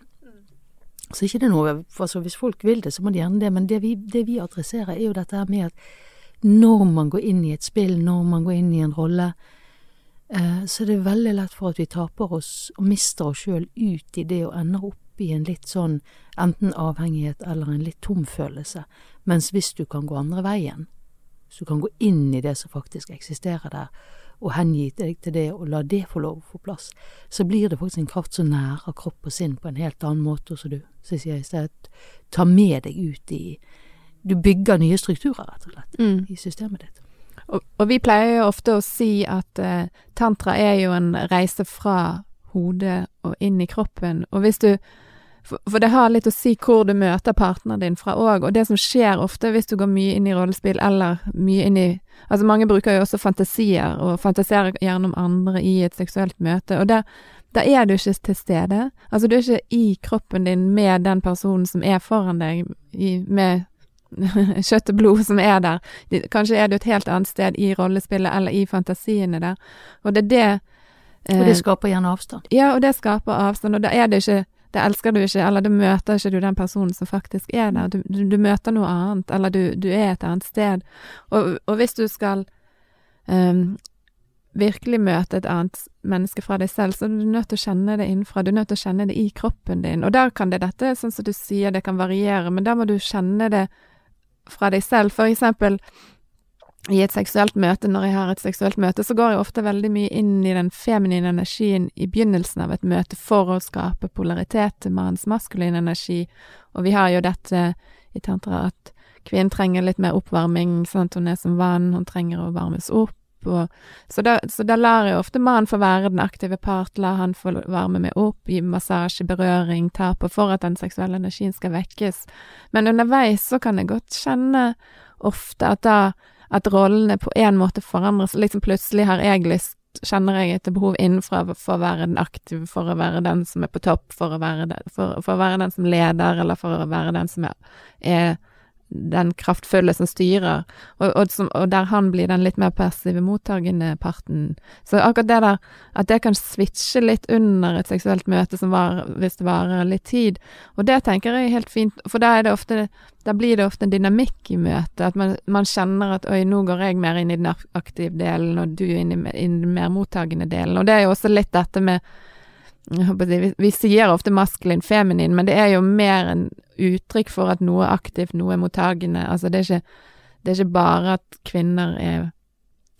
Så ikke det er noe altså Hvis folk vil det, så må de gjerne det, men det vi, det vi adresserer, er jo dette her med at når man går inn i et spill, når man går inn i en rolle, eh, så er det veldig lett for at vi taper oss og mister oss sjøl ut i det og ender opp i en litt sånn enten avhengighet eller en litt tom følelse. Mens hvis du kan gå andre veien, så du kan gå inn i det som faktisk eksisterer der, og hengi deg til det og la det få lov å få plass, så blir det faktisk en kraft som nærer kropp og sinn på en helt annen måte, som du, sier i stedet, tar med deg ut i Du bygger nye strukturer, rett og slett, mm. i systemet ditt. Og, og, vi pleier jo ofte å si at uh, tantra er jo en reise fra hodet og inn i kroppen, og hvis du for, for, det har litt å si hvor du møter partneren din fra òg, og det som skjer ofte hvis du går mye inn i rollespill eller mye inn i Altså mange bruker jo også fantasier, og fantaserer gjerne om andre i et seksuelt møte, og da er du ikke til stede. Altså du er ikke i kroppen din med den personen som er foran deg, i, med kjøtt og blod som er der. Kanskje er du et helt annet sted i rollespillet eller i fantasiene der, og det er det Og det eh, skaper gjerne avstand. Ja, og det skaper avstand, og da er det ikke det elsker du ikke, eller du møter ikke du den personen som faktisk er der. Du, du, du møter noe annet, eller du, du, er et annet sted. Og, og hvis du skal um, virkelig møte et annet menneske fra deg selv, så er du nødt til å kjenne det innenfra. Du er nødt til å kjenne det i kroppen din. Og der kan det dette, sånn som du sier, det kan variere, men da må du kjenne det fra deg selv. For eksempel i et seksuelt møte, når jeg har et seksuelt møte, så går jeg ofte veldig mye inn i den feminine energien i begynnelsen av et møte for å skape polaritet til mannens maskuline energi, og vi har jo dette i tantra at kvinnen trenger litt mer oppvarming, sant, hun er som vann, hun trenger å varmes opp, og så da, så da lar jeg ofte mannen få være den aktive part, la han få varme meg opp, gi massasje, berøring, ta på for at den seksuelle energien skal vekkes, men underveis så kan jeg godt kjenne ofte at da at rollene på en måte forandres. Liksom plutselig har jeg lyst Kjenner jeg et behov innenfra for å være den aktive, for å være den som er på topp, for å være den, for, for å være den som leder, eller for å være den som er, er den kraftfulle som styrer, og, og, som, og, der han blir den litt mer passive mottagende parten. Så akkurat det der, at det kan switche litt under et seksuelt møte som var, hvis det varer litt tid, og det tenker jeg er helt fint, for da er det ofte da blir det ofte en dynamikk i møtet, at man, man kjenner at oi, nå går jeg mer inn i den aktive delen, og du inn i, inn i den mer mottagende delen, og det er jo også litt dette med vi, vi sier ofte maskulin, feminin, men det er jo mer en uttrykk for at noe er aktivt, noe er mottagende. Altså, det er ikke, det er ikke bare at kvinner er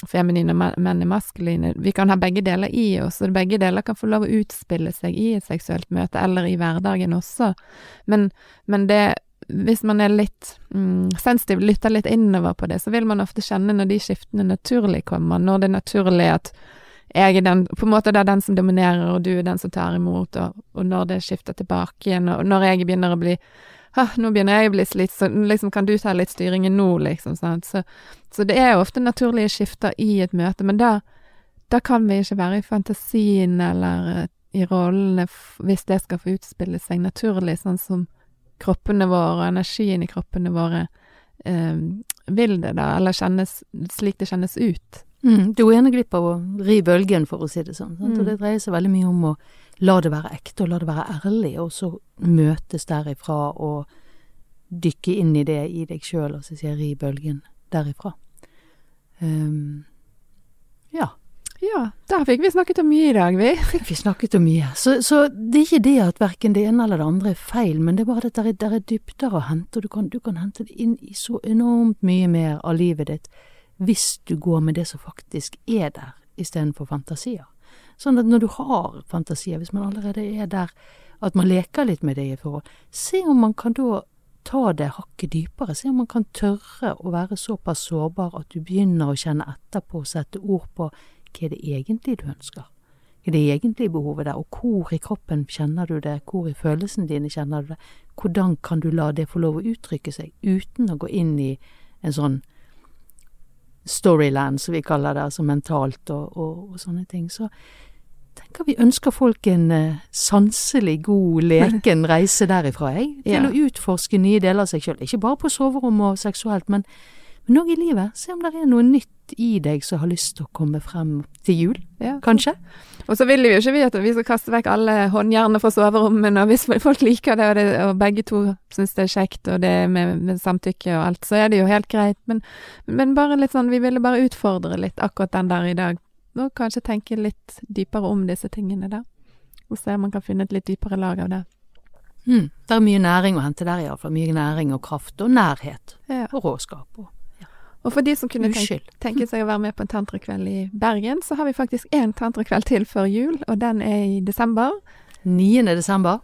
feminine og menn er maskuline. Vi kan ha begge deler i oss, og begge deler kan få lov å utspille seg i et seksuelt møte, eller i hverdagen også. Men, men det hvis man er litt mm, sensitiv, lytter litt innover på det, så vil man ofte kjenne når de skiftene naturlig kommer, når det er naturlig at jeg er den, på en måte det er den som dominerer, og du er den som tar imot, og, og når det skifter tilbake igjen, og når jeg begynner å bli nå begynner jeg å bli slitt, så liksom kan du ta litt styringen nå, liksom, sant. Så, så det er jo ofte naturlige skifter i et møte, men da, da kan vi ikke være i fantasien eller uh, i rollene hvis det skal få utspille seg naturlig, sånn som kroppene våre og energien i kroppene våre eh, vil det, da, eller kjennes slik det kjennes ut. Mm, du går gjerne glipp av å ri bølgen, for å si det sånn. Mm. Og det dreier seg veldig mye om å la det være ekte, og la det være ærlig, og så møtes derifra og dykke inn i det i deg sjøl, og så sier ri bølgen derifra. Um, ja. Ja, der fikk vi snakket om mye i dag, vi. Fikk vi snakket om mye. Så, så det er ikke det at verken det ene eller det andre er feil, men det er bare at det er, er dybder å hente, og du kan, du kan hente det inn i så enormt mye mer av livet ditt hvis du går med det som faktisk er der, istedenfor fantasier. Sånn at når du har fantasier, hvis man allerede er der at man leker litt med det i forhold, se om man kan da ta det hakket dypere, se om man kan tørre å være såpass sårbar at du begynner å kjenne etterpå og sette ord på hva er det egentlig du ønsker, hva er det egentlige behovet der, og hvor i kroppen kjenner du det, hvor i følelsene dine kjenner du det, hvordan kan du la det få lov å uttrykke seg uten å gå inn i en sånn storyland, som vi kaller det, altså mentalt og, og, og sånne ting. Så tenker vi ønsker folk en uh, sanselig, god, leken reise derifra, jeg. Til ja. å utforske nye deler av seg sjøl. Ikke bare på soverom og seksuelt, men men òg i livet. Se om det er noe nytt i deg som har lyst til å komme frem til jul, ja. kanskje. Og så vil vi jo ikke vi at vi skal kaste vekk alle håndjernene fra soverommet, og hvis folk liker det og, det, og begge to syns det er kjekt, og det med, med, samtykke og alt, så er det jo helt greit. Men, men bare litt sånn, vi ville bare utfordre litt akkurat den der i dag. Og kanskje tenke litt dypere om disse tingene der. Og se om man kan finne et litt dypere lag av det. Mm. Det er mye næring å hente der, iallfall. Mye næring og kraft og nærhet. Ja. Og råskap. og og for de som kunne tenke, tenke, seg å være med på en tantrakveld i Bergen, så har vi faktisk én tantrakveld til før jul, og den er i desember. 9. desember.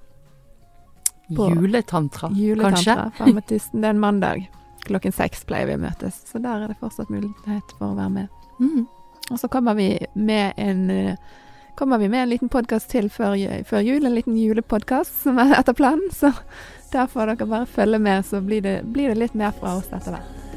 Juletantra, juletantra kanskje? Det er en mandag. Klokken seks pleier vi å møtes, så der er det fortsatt mulighet for å være med. Mm. Og så kommer vi med en kommer vi med en liten podkast til før, før, jul, en liten julepodkast som er etter planen. Så der får dere bare følge med, så blir det, blir det litt mer fra oss etter hvert.